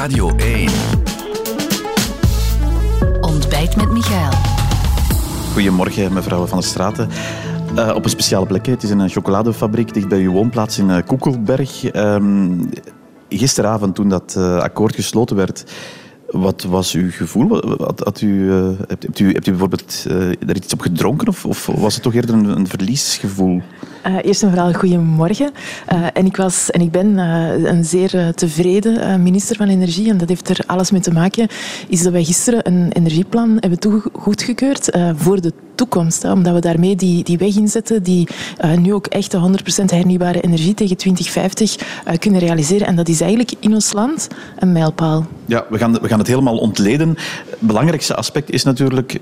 Radio 1. Ontbijt met Michael. Goedemorgen, mevrouw van der Straten. Uh, op een speciale plek. Het is een chocoladefabriek dicht bij uw woonplaats in uh, Koekelberg. Um, gisteravond, toen dat uh, akkoord gesloten werd, wat was uw gevoel? Had, had u, hebt, u, hebt u bijvoorbeeld er iets op gedronken of, of was het toch eerder een, een verliesgevoel? Uh, eerst en vooral goedemorgen. Uh, en ik was en ik ben uh, een zeer tevreden minister van Energie. En dat heeft er alles mee te maken. Is dat wij gisteren een energieplan hebben goedgekeurd voor de toekomst. Omdat we daarmee die, die weg inzetten die nu ook echt 100% hernieuwbare energie tegen 2050 kunnen realiseren. En dat is eigenlijk in ons land een mijlpaal. Ja, we gaan, we gaan het helemaal ontleden. Het belangrijkste aspect is natuurlijk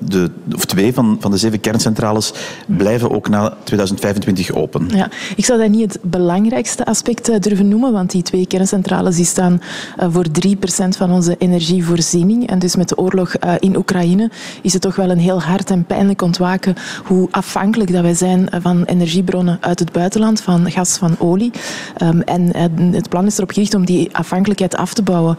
de, of twee van, van de zeven kerncentrales blijven ook na 2025 open. Ja, ik zou dat niet het belangrijkste aspect eh, durven noemen, want die twee kerncentrales die staan eh, voor 3% van onze energievoorziening. En dus met de oorlog eh, in Oekraïne is het toch wel een heel hard en pijnlijk ontwaken hoe afhankelijk dat wij zijn van energiebronnen uit het buitenland, van gas, van olie. Ehm, en het plan is erop gericht om die afhankelijkheid af te bouwen.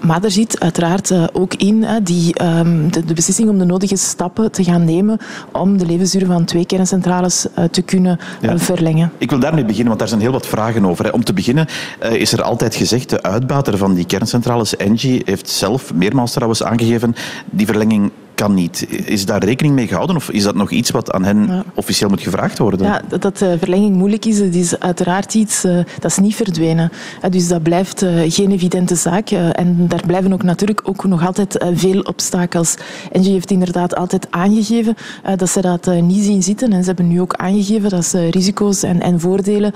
Maar er zit uiteraard ook in die, ehm, de beslissing om de nodige stappen te gaan nemen om de levensduur van twee kerncentrales te kunnen ja. verlengen. Ik wil daarmee beginnen, want daar zijn heel wat vragen over. Om te beginnen uh, is er altijd gezegd, de uitbater van die kerncentrales, Engie, heeft zelf meermaals trouwens aangegeven, die verlenging kan niet. Is daar rekening mee gehouden of is dat nog iets wat aan hen officieel moet gevraagd worden? Ja, dat, uh, verlenging moeilijk is, dat is uiteraard iets uh, dat is niet verdwenen. Uh, dus dat blijft geen evidente zaak. en daar blijven ook natuurlijk ook nog altijd veel obstakels. Engie heeft inderdaad altijd aangegeven dat ze dat niet zien zitten. En ze hebben nu ook aangegeven dat ze risico's en, en voordelen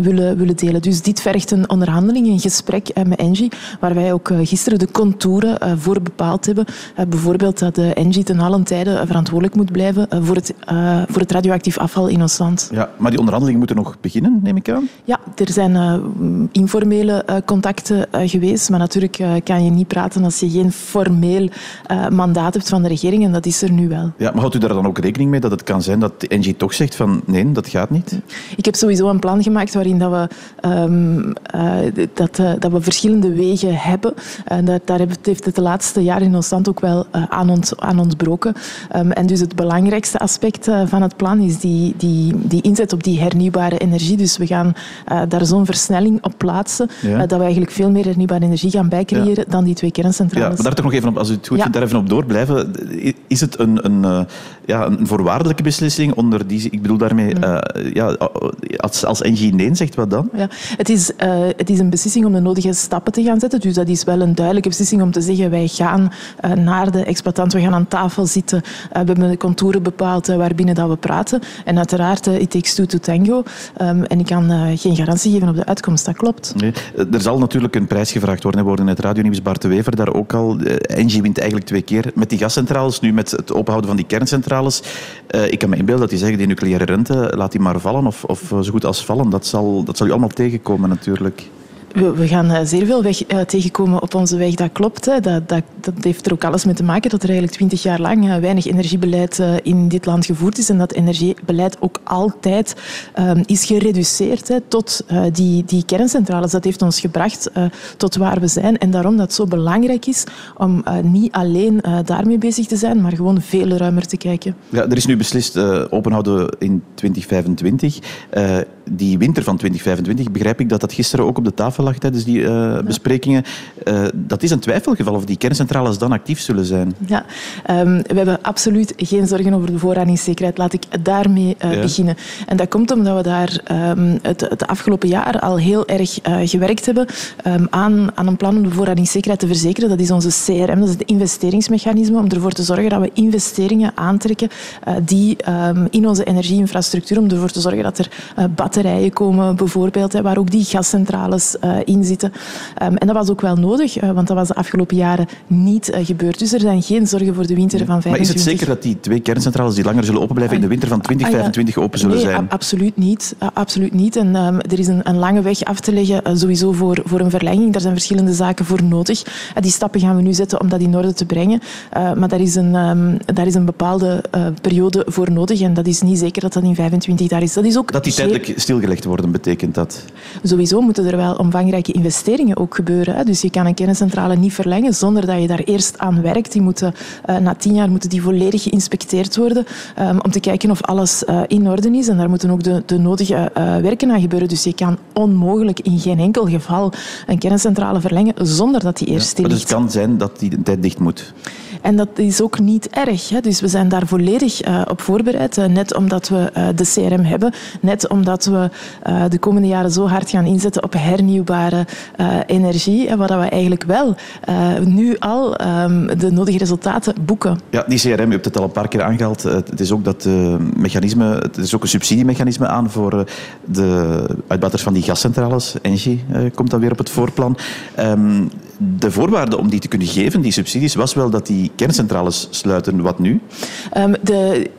willen, willen delen. Dus dit vergt een onderhandeling, een gesprek met Engie, waar wij ook gisteren de contouren voor bepaald hebben. bijvoorbeeld dat de Engie ten allen tijde verantwoordelijk moet blijven eh, voor het, uh, voor het radioactief afval in ons land. Ja, maar die onderhandelingen moeten nog beginnen, neem ik aan? Ja, er zijn uh, informele contacten geweest, maar natuurlijk kan je niet praten als je geen formeel mandaat hebt van de regering en dat is er nu wel. Ja, maar houdt u daar dan ook rekening mee dat het kan zijn dat de Engie toch zegt van nee, dat gaat niet? Ik heb sowieso een plan gemaakt waarin dat we, um, dat, dat we verschillende wegen hebben. daar, daar heeft het de laatste jaren in ons land ook wel aan, ons, aan ontbroken. Um, en dus het belangrijkste aspect uh, van het plan is die, die, die inzet op die hernieuwbare energie. Dus we gaan uh, daar zo'n versnelling op plaatsen ja. uh, dat we eigenlijk veel meer hernieuwbare energie gaan bijcreëren ja. dan die twee kerncentrales. Ja, maar daar toch nog even op, als u het goed vindt, daar even op doorblijven. Is het een, een, ja, een voorwaardelijke beslissing onder die... Ik bedoel daarmee, mm. ja, als, als NG nee zegt, wat dan? Ja, het, is, het is een beslissing om de nodige stappen te gaan zetten. Dus dat is wel een duidelijke beslissing om te zeggen wij gaan naar de exploitant, we gaan aan tafel zitten. We hebben de contouren bepaald uh, waarbinnen dat we praten. En uiteraard, uh, it takes two to tango. Um, en ik kan geen garantie geven op de uitkomst, dat klopt. Nee. Er zal natuurlijk een prijs gevraagd worden. We worden het radionieuws Bart Wever daar ook al. Engie wint eigenlijk twee keer met die gascentrales, nu met het openhouden van die kerncentrales. ik kan me inbeelden dat die zeggen, die nucleaire rente, laat die maar vallen of, of zo goed als vallen. Dat zal, dat zal u allemaal tegenkomen natuurlijk we, gaan eh, zeer veel weg, uh, tegenkomen op onze weg, dat klopt. Hè. Dat, dat, dat, heeft er ook alles mee te maken dat er eigenlijk twintig jaar lang uh, weinig energiebeleid in dit land gevoerd is en dat energiebeleid ook altijd um, is gereduceerd hè, tot die, die kerncentrales. Dat heeft ons gebracht tot waar we zijn en daarom dat het zo belangrijk is om niet alleen daarmee bezig te zijn, maar gewoon veel ruimer te kijken. Ja, er is nu beslist openhouden in 2025 die winter van 2025, begrijp ik dat dat gisteren ook op de tafel tijdens die uh, besprekingen. Uh, dat is een twijfelgeval of die kerncentrales dan actief zullen zijn. Ja, um, we hebben absoluut geen zorgen over de voorradingszekerheid. Laat ik daarmee uh, ja. beginnen. En dat komt omdat we daar um, het, het, afgelopen jaar al heel erg gewerkt hebben um, aan, aan een plan om de voorradingszekerheid te verzekeren. Dat is onze CRM, dat is het investeringsmechanisme om ervoor te zorgen dat we investeringen aantrekken die in onze energieinfrastructuur, om ervoor te zorgen dat er batterijen komen bijvoorbeeld, hè, waar ook die gascentrales in zitten. Um, en dat was ook wel nodig, uh, want dat was de afgelopen jaren niet uh, gebeurd. Dus er zijn geen zorgen voor de winter van 25. Maar is het zeker dat die twee kerncentrales die langer zullen open blijven in de winter van 2025 open zullen nee, zijn? absoluut niet. absoluut niet. En um, er is een, een, lange weg af te leggen, sowieso voor, voor een verlenging. Daar zijn verschillende zaken voor nodig. die stappen gaan we nu zetten om dat in orde te brengen. maar daar is een, um, daar is een bepaalde periode voor nodig en dat is niet zeker dat dat in 25 daar is. Dat, is ook dat die tijdelijk stilgelegd worden, betekent dat? Sowieso moeten er wel omvangrijke belangrijke investeringen ook gebeuren. Hè. Dus je kan een kerncentrale niet verlengen zonder dat je daar eerst aan werkt. Die moeten, uh, na tien jaar moeten die volledig geïnspecteerd worden um, om te kijken of alles uh, in orde is. En daar moeten ook de, de nodige uh, werken aan gebeuren. Dus je kan onmogelijk in geen enkel geval een kerncentrale verlengen zonder dat die eerst ja, stil Dus het kan zijn dat die tijd dicht moet. En dat is ook niet erg. Hè. Dus we zijn daar volledig uh, op voorbereid. Uh, net omdat we uh, de CRM hebben. Net omdat we de komende jaren zo hard gaan inzetten op hernieuwbare energie. En waar we eigenlijk wel nu al um, de nodige resultaten boeken. Ja, die CRM, u hebt het al een paar keer aangehaald. Het is ook dat mechanisme, het is ook een subsidiemechanisme aan voor de uitbaters van die gascentrales. Engie komt dan weer op het voorplan. Um, de voorwaarde om die te kunnen geven, die subsidies, was wel dat die kerncentrales sluiten. Wat nu? Um, de,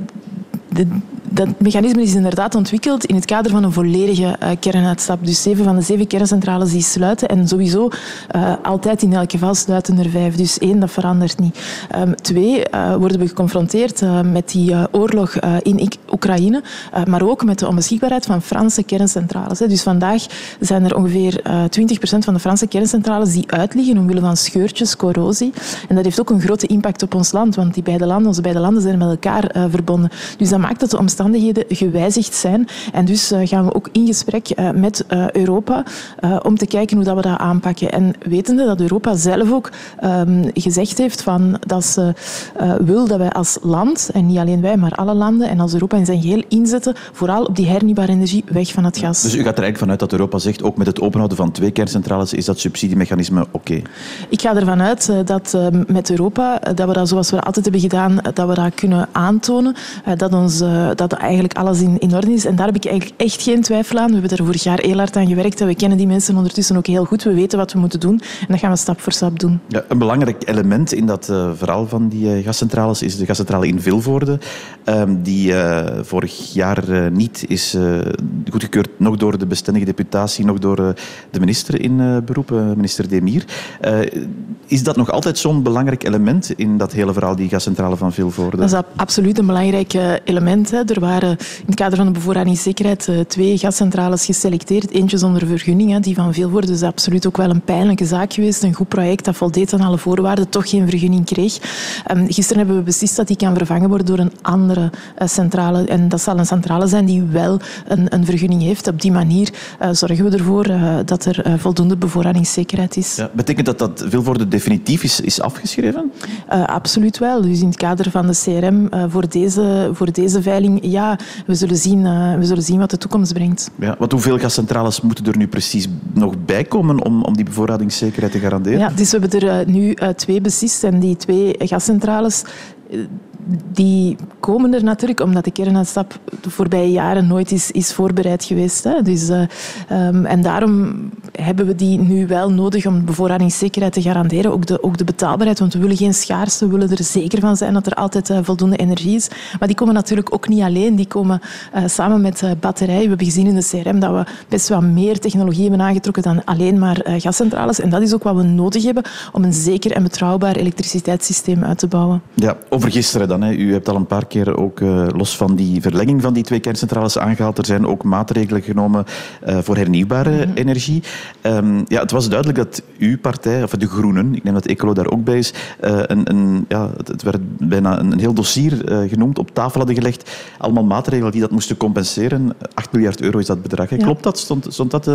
de, dat mechanisme is inderdaad ontwikkeld in het kader van een volledige uh, kernuitstap. Dus zeven van de zeven kerncentrales die sluiten. En sowieso uh, altijd in elk geval sluiten er vijf. Dus één, dat verandert niet. Um, twee, uh, worden we geconfronteerd met die oorlog in Oekraïne. maar ook met de onbeschikbaarheid van Franse kerncentrales. Hè. Dus vandaag zijn er ongeveer 20% van de Franse kerncentrales die uitliggen omwille van scheurtjes, corrosie. En dat heeft ook een grote impact op ons land. Want die beide landen, onze beide landen zijn met elkaar verbonden. Dus dat maakt dat de omstandigheden gewijzigd zijn. En dus uh, gaan we ook in gesprek uh, met uh, Europa om te kijken hoe dat we dat aanpakken. En wetende dat Europa zelf ook um, gezegd heeft van dat ze wil dat wij als land, en niet alleen wij, maar alle landen en als Europa in zijn geheel inzetten, vooral op die hernieuwbare energie weg van het gas. Dus u gaat er eigenlijk vanuit dat Europa zegt, ook met het openhouden van twee kerncentrales, is dat subsidiemechanisme oké? Okay? Ik ga ervan uit dat met Europa, dat we dat zoals we altijd hebben gedaan, dat we dat kunnen aantonen, dat, ons, dat eigenlijk alles in, in orde is. En daar heb ik eigenlijk echt geen twijfel aan. We hebben er vorig jaar heel hard aan gewerkt en we kennen die mensen ondertussen ook heel goed. We weten wat we moeten doen en dat gaan we stap voor stap doen. Ja, een belangrijk element in dat uh, verhaal van die uh, gascentrales is de gascentrale in Vilvoorde, um, die uh, vorig jaar niet is goedgekeurd, nog door de bestendige deputatie, nog door de minister in beroep, minister Demir. is dat nog altijd zo'n belangrijk element in dat hele verhaal, die gascentrale van Vilvoorde? Dat is absoluut een belangrijk element. Hè. Er waren in het kader van de bevoorradingszekerheid eh, twee gascentrales geselecteerd. Eentje zonder vergunning, die van veel worden. Dus absoluut ook wel een pijnlijke zaak geweest. Een goed project dat voldeed aan alle voorwaarden, toch geen vergunning kreeg. Um, gisteren hebben we beslist dat die kan vervangen worden door een andere uh, centrale. En dat zal een centrale zijn die wel een, een vergunning heeft. Op die manier uh, zorgen we ervoor dat er voldoende bevoorradingszekerheid is. Ja, betekent dat dat Vilvoorde definitief is, is afgeschreven? absoluut wel. Dus in het kader van de CRM voor, deze, voor deze veiling ja, we zullen zien, uh, we zullen zien wat de toekomst brengt. Ja, wat hoeveel gascentrales moeten er nu precies nog bij komen om, om die bevoorradingszekerheid te garanderen? Ja, dus we hebben er uh, nu uh, twee beslist en die twee gascentrales die komen er natuurlijk omdat de kernuitstap de voorbije jaren nooit is, is voorbereid geweest. Hè. Dus, uh, um, en daarom hebben we die nu wel nodig om bevoorradingszekerheid te garanderen. Ook de, ook de betaalbaarheid, want we willen geen schaarste. We willen er zeker van zijn dat er altijd uh, voldoende energie is. Maar die komen natuurlijk ook niet alleen. Die komen uh, samen met batterijen. We hebben gezien in de CRM dat we best wel meer technologie hebben aangetrokken dan alleen maar gascentrales. En dat is ook wat we nodig hebben om een zeker en betrouwbaar elektriciteitssysteem uit te bouwen. Ja, over gisteren dan. U hebt al een paar keer ook uh, los van die verlenging van die twee kerncentrales aangehaald. Er zijn ook maatregelen genomen uh, voor hernieuwbare mm -hmm. energie. Um, ja, het was duidelijk dat uw partij, of de Groenen, ik neem dat Ecolo daar ook bij is, uh, een, een, ja, het werd bijna een, een heel dossier genoemd, op tafel hadden gelegd. Allemaal maatregelen die dat moesten compenseren. 8 miljard euro is dat bedrag. Ja. Klopt dat? Stond, stond dat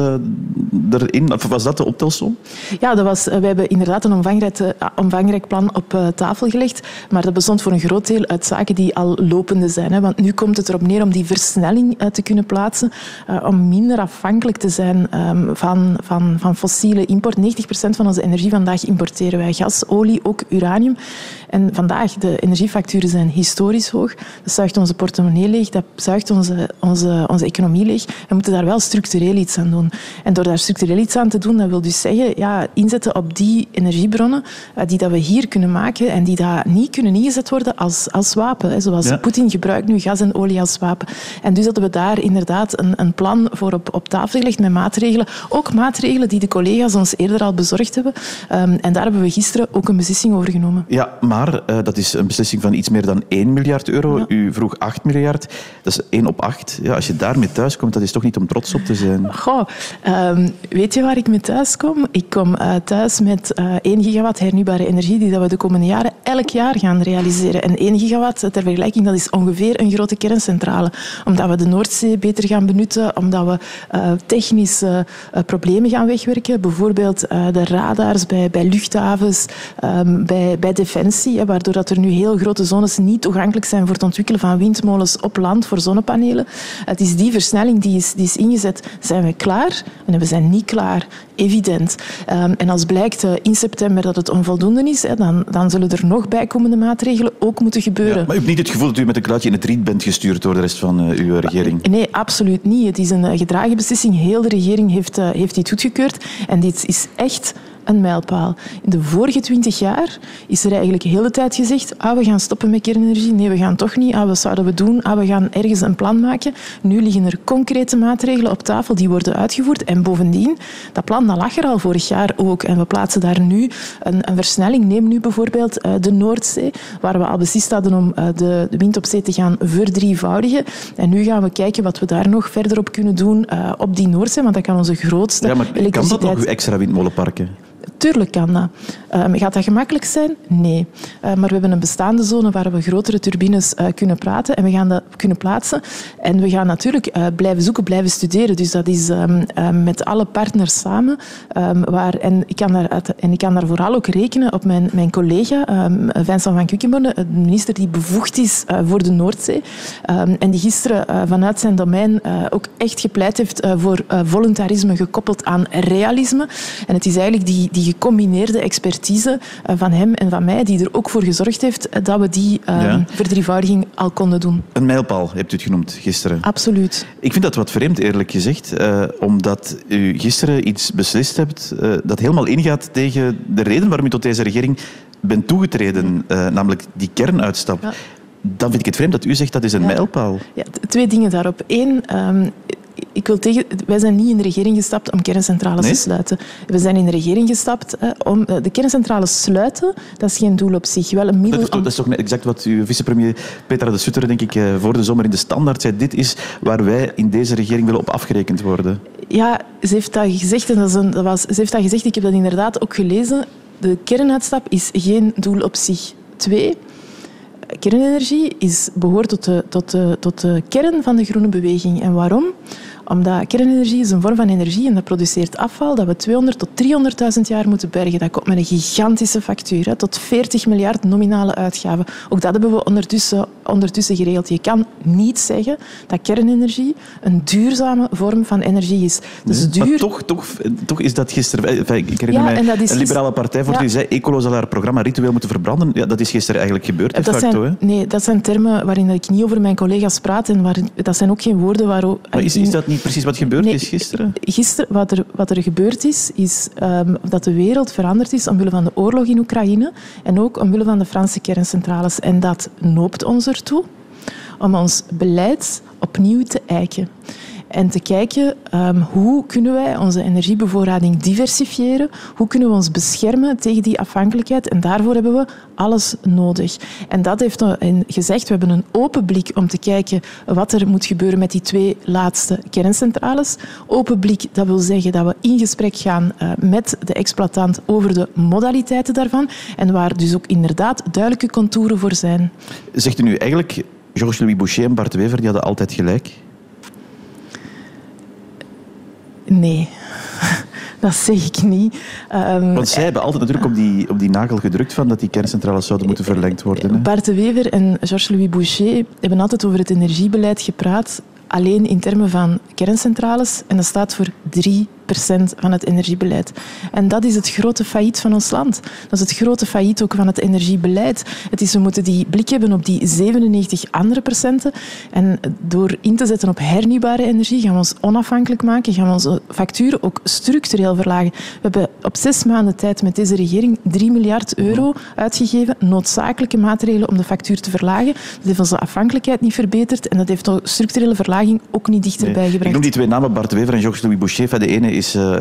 erin? Of was dat de optelsom? Ja, dat was, we hebben inderdaad een omvangrijk, omvangrijk plan op tafel gelegd. Maar dat bestond voor een groot uit zaken die al lopende zijn. Hè. Want nu komt het erop neer om die versnelling uh, te kunnen plaatsen, uh, om minder afhankelijk te zijn um, van, van, van fossiele import. 90% van onze energie vandaag importeren wij gas, olie, ook uranium. En vandaag, de energiefacturen zijn historisch hoog. Dat zuigt onze portemonnee leeg, dat zuigt onze, onze, onze economie leeg. We moeten daar wel structureel iets aan doen. En door daar structureel iets aan te doen, dat wil dus zeggen ja, inzetten op die energiebronnen uh, die dat we hier kunnen maken en die daar niet kunnen ingezet worden als als, als wapen. Zoals Poetin gebruikt nu gas en olie als wapen. En dus hadden we daar inderdaad een, een plan voor op, op tafel gelegd met maatregelen. Ook maatregelen die de collega's ons eerder al bezorgd hebben. Ehm, en daar hebben we gisteren ook een beslissing over genomen. Ja, maar uh, dat is een beslissing van iets meer dan 1 miljard euro. U vroeg 8 miljard. Dat is 1 op 8. Ja, als je daarmee thuiskomt, dat is toch niet om trots op te zijn? Goh, um, weet je waar ik mee thuis kom? Ik kom uh, thuis met uh, 1 gigawatt hernubare energie die dat we de komende jaren elk jaar gaan realiseren. En 1 gigawatt, ter vergelijking, dat is ongeveer een grote kerncentrale. Omdat we de Noordzee beter gaan benutten, omdat we uh, technische uh, problemen gaan wegwerken. Bijvoorbeeld uh, de radars bij, bij luchthavens, um, bij, bij defensie, waardoor dat er nu heel grote zones niet toegankelijk zijn voor het ontwikkelen van windmolens op land voor zonnepanelen. Het is die versnelling die is, die is ingezet. Zijn we klaar? En we zijn niet klaar evident. Um, en als blijkt in september dat het onvoldoende is, dan, dan zullen er nog bijkomende maatregelen ook moeten gebeuren. Ja, maar u hebt niet het gevoel dat u met een kluitje in het riet bent gestuurd door de rest van uh, uw regering? Nee, absoluut niet. Het is een uh, gedragen beslissing. Heel de regering heeft, heeft dit goedgekeurd. En dit is echt een mijlpaal. In de vorige twintig jaar is er eigenlijk de hele tijd gezegd ah, we gaan stoppen met kernenergie. Nee, we gaan toch niet. Ah, wat zouden we doen? Ah, we gaan ergens een plan maken. Nu liggen er concrete maatregelen op tafel die worden uitgevoerd. En bovendien, dat plan dat lag er al vorig jaar ook. En we plaatsen daar nu een, een versnelling. Neem nu bijvoorbeeld uh, de Noordzee, waar we al beslist hadden om uh, de, de, wind op zee te gaan verdrievoudigen. En nu gaan we kijken wat we daar nog verder op kunnen doen uh, op die Noordzee, want dat kan onze grootste ja, maar elektriciteit... Kan dat nog, uw extra windmolenparken? Tuurlijk kan dat. Um, gaat dat gemakkelijk zijn? Nee. Uh, maar we hebben een bestaande zone waar we grotere turbines uh, kunnen praten en we gaan dat kunnen plaatsen. En we gaan natuurlijk uh, blijven zoeken, blijven studeren. Dus dat is um, met alle partners samen. Waar, en, ik kan daar, en ik kan daar vooral ook rekenen op mijn, mijn collega Vincent van Quickenborne, de minister die bevoegd is voor de Noordzee. en die gisteren vanuit zijn domein ook echt gepleit heeft voor voluntarisme gekoppeld aan realisme. En het is eigenlijk die, die gecombineerde expertise eh, van hem en van mij, die er ook voor gezorgd heeft eh, dat we die ja. verdrievoudiging al konden doen. Een mijlpaal hebt u het genoemd gisteren. Absoluut. Ik vind dat wat vreemd, eerlijk gezegd, uh, omdat u gisteren iets beslist hebt dat helemaal ingaat tegen de reden waarom u tot deze regering bent toegetreden, namelijk die kernuitstap. Ja dan vind ik het vreemd dat u zegt dat is een ja. mijlpaal. Ja, twee dingen daarop. Eén, um, ik wil tegen, wij zijn niet in de regering gestapt om kerncentrales nee? te sluiten. We zijn in de regering gestapt hè, om de kerncentrales sluiten. Dat is geen doel op zich. Wel een middel dat, is toch, dat is toch exact wat uw vicepremier Petra de Sutter, denk ik, voor de zomer in de standaard zei. Dit is waar wij in deze regering willen op afgerekend worden. Ja, ze heeft dat gezegd. En dat, is een, dat was, ze heeft dat gezegd. Ik heb dat inderdaad ook gelezen. De kernuitstap is geen doel op zich. Twee, kernenergie is, behoort tot de, tot, de, tot de kern van de groene beweging. En waarom? Omdat kernenergie is een vorm van energie en dat produceert afval dat we 200 tot 300.000 jaar moeten bergen. Dat komt met een gigantische factuur, hè, tot 40 miljard nominale uitgaven. Ook dat hebben we ondertussen, ondertussen geregeld. Je kan niet zeggen dat kernenergie een duurzame vorm van energie is. Dus duur... Maar toch, toch, toch is dat gisteren... Ik herinner ja, mij een liberale partij voor ja. die zei Ecolo zal haar programma ritueel moeten verbranden. Ja, dat is gisteren eigenlijk gebeurd, de dat facto. Zijn? Nee, dat zijn termen waarin ik niet over mijn collega's praat. En waar, dat zijn ook geen woorden waar... Maar is, is dat niet precies wat gebeurd nee, is gisteren? Gisteren, wat er, wat er gebeurd is, is um, dat de wereld veranderd is omwille van de oorlog in Oekraïne en ook omwille van de Franse kerncentrales. En dat noopt ons ertoe om ons beleid opnieuw te eiken en te kijken um, hoe kunnen wij onze energiebevoorrading diversifiëren, hoe kunnen we ons beschermen tegen die afhankelijkheid en daarvoor hebben we alles nodig. En dat heeft gezegd, we hebben een open blik om te kijken wat er moet gebeuren met die twee laatste kerncentrales. Open blik, dat wil zeggen dat we in gesprek gaan uh, met de exploitant over de modaliteiten daarvan en waar dus ook inderdaad duidelijke contouren voor zijn. Zegt u nu eigenlijk, Georges-Louis Boucher en Bart Wever die hadden altijd gelijk? Nee, dat zeg ik niet. Um, Want zij hebben altijd natuurlijk op die, op die nagel gedrukt van dat die kerncentrales zouden moeten verlengd worden. Hè? Bart de Wever en Georges-Louis Boucher hebben altijd over het energiebeleid gepraat, alleen in termen van kerncentrales. En dat staat voor drie van het energiebeleid. En dat is het grote failliet van ons land. Dat is het grote failliet ook van het energiebeleid. Het is, we moeten die blik hebben op die 97 andere procenten. En door in te zetten op hernieuwbare energie gaan we ons onafhankelijk maken, gaan we onze facturen ook structureel verlagen. We hebben op zes maanden tijd met deze regering 3 miljard euro uitgegeven, noodzakelijke maatregelen om de factuur te verlagen. Dat heeft onze afhankelijkheid niet verbeterd en dat heeft de structurele verlaging ook niet dichterbij nee. gebracht. Ik noem die twee namen, Bart Wever en Georges-Louis Boucher. De ene is uh,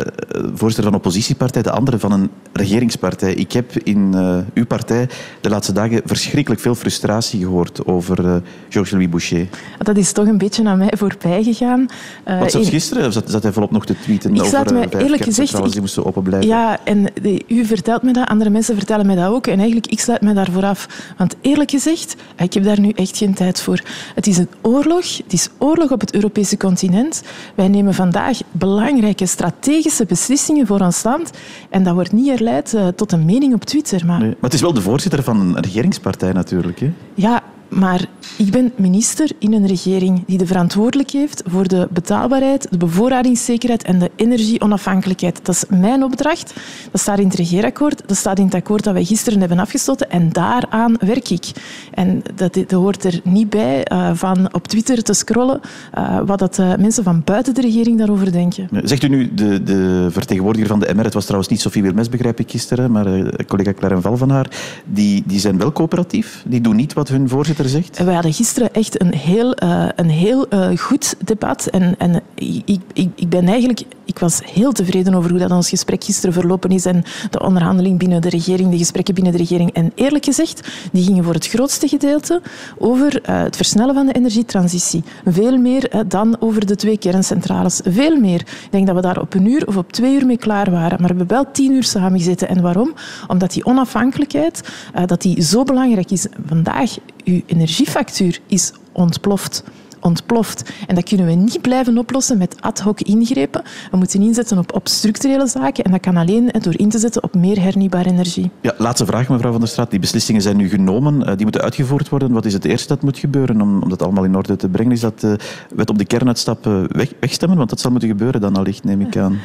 voorzitter van een oppositiepartij, de andere van een regeringspartij. Ik heb in uh, uw partij de laatste dagen verschrikkelijk veel frustratie gehoord over uh, Georges-Louis Boucher. Dat is toch een beetje aan mij voorbij gegaan. Wat zat gisteren? Of zat, zat hij volop nog te tweeten ik over mij, eerlijk gezegd, die moesten open blijven? Ja, en de, u vertelt me dat, andere mensen vertellen mij dat ook. En eigenlijk, ik sluit mij daarvoor af. Want eerlijk gezegd, ik heb daar nu echt geen tijd voor. Het is een oorlog. Het is oorlog op het Europese continent. Wij nemen vandaag belangrijke strategische beslissingen voor ons land. En dat wordt niet herleid uh, tot een mening op Twitter. Maar... Nee, maar het is wel de voorzitter van een regeringspartij natuurlijk. Hè? Ja, maar ik ben minister in een regering die de verantwoordelijk heeft voor de betaalbaarheid, de bevoorradingszekerheid en de energieonafhankelijkheid. Dat is mijn opdracht. Dat staat in het regeerakkoord. Dat staat in het akkoord dat wij gisteren hebben afgesloten. En daaraan werk ik. En dat, dat hoort er niet bij uh, van op Twitter te scrollen uh, wat dat, uh, mensen van buiten de regering daarover denken. Zegt u nu, de, de vertegenwoordiger van de MR, het was trouwens niet Sofie Wilmes, begrijp ik gisteren, maar collega Claire Val van haar, die, die zijn wel coöperatief. Die doen niet wat hun voorzitter we hadden gisteren echt een heel, uh, een heel uh, goed debat. En, en ik, ik, ik ben eigenlijk ik was heel tevreden over hoe dat ons gesprek gisteren verlopen is en de onderhandeling binnen de regering, de gesprekken binnen de regering. En eerlijk gezegd, die gingen voor het grootste gedeelte over uh, het versnellen van de energietransitie. Veel meer dan over de twee kerncentrales. Veel meer. Ik denk dat we daar op een uur of op twee uur mee klaar waren. Maar we hebben wel tien uur samengezeten. En waarom? Omdat die onafhankelijkheid, dat die zo belangrijk is. Vandaag, uw energiefactuur is ontploft ontploft. En dat kunnen we niet blijven oplossen met ad hoc ingrepen. We moeten inzetten op, op structurele zaken en dat kan alleen door in te zetten op meer hernieuwbare energie. Ja, laatste vraag, mevrouw Van der Straat. Die beslissingen zijn nu genomen, eh, die moeten uitgevoerd worden. Wat is het eerste dat moet gebeuren om, om dat allemaal in orde te brengen? Is dat de eh, wet op de kernuitstap weg, wegstemmen? Want dat zal moeten gebeuren dan allicht, neem ik aan.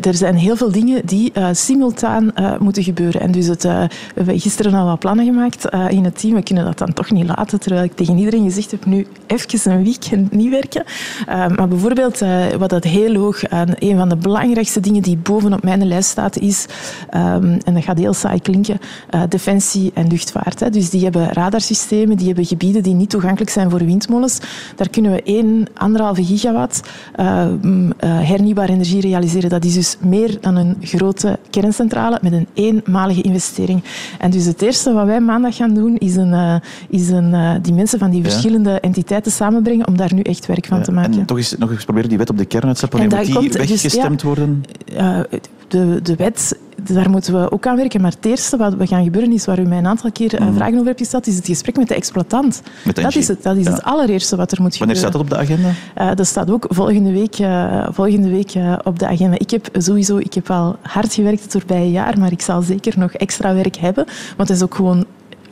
er zijn heel veel dingen die uh, simultaan uh, moeten gebeuren. En dus het, uh, we hebben gisteren al wat plannen gemaakt in het team. We kunnen dat dan toch niet laten, terwijl ik tegen iedereen gezegd heb, nu even een week week niet werken. Uh, maar bijvoorbeeld, uh, wat dat heel hoog aan een van de belangrijkste dingen die bovenop mijn lijst staat, is, um, en dat gaat heel saai klinken, uh, defensie en luchtvaart. Hè. Dus die hebben radarsystemen, die hebben gebieden die niet toegankelijk zijn voor windmolens. Daar kunnen we 1, 1,5 gigawatt hernieuwbare energie realiseren. Dat is dus meer dan een grote kerncentrale met een eenmalige investering. En dus het eerste wat wij maandag gaan doen, is, een, is een, die mensen van die verschillende ja. entiteiten samenbrengen om daar nu echt werk van te maken. En toch eens, nog eens proberen die wet op de kernuitstap, wanneer moet die komt, weggestemd dus, ja, worden? De, de wet, daar moeten we ook aan werken. Maar het eerste wat we gaan gebeuren is, waar u mij een aantal keer mm. vragen over hebt gesteld, is het gesprek met de exploitant. Met de dat is, het, dat is ja. het allereerste wat er moet Wanneer gebeuren. Wanneer staat dat op de agenda? Uh, dat staat ook volgende week, uh, volgende week uh, op de agenda. Ik heb sowieso ik heb al hard gewerkt het voorbije jaar, maar ik zal zeker nog extra werk hebben. Want het is ook gewoon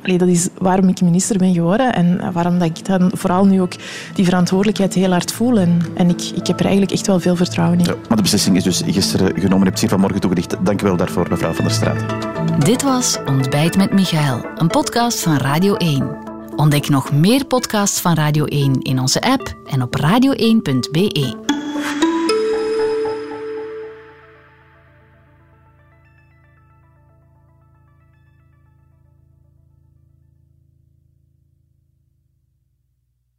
Allee, dat is waarom ik minister ben geworden en waarom dat ik dan vooral nu ook die verantwoordelijkheid heel hard voel. En, en ik, ik heb er eigenlijk echt wel veel vertrouwen in. Ja, maar de beslissing is dus gisteren genomen. Je hebt hier vanmorgen toegedicht. Dank u wel daarvoor, mevrouw Van der Straat. Dit was Ontbijt met Michael, een podcast van Radio 1. Ontdek nog meer podcasts van Radio 1 in onze app en op radio1.be.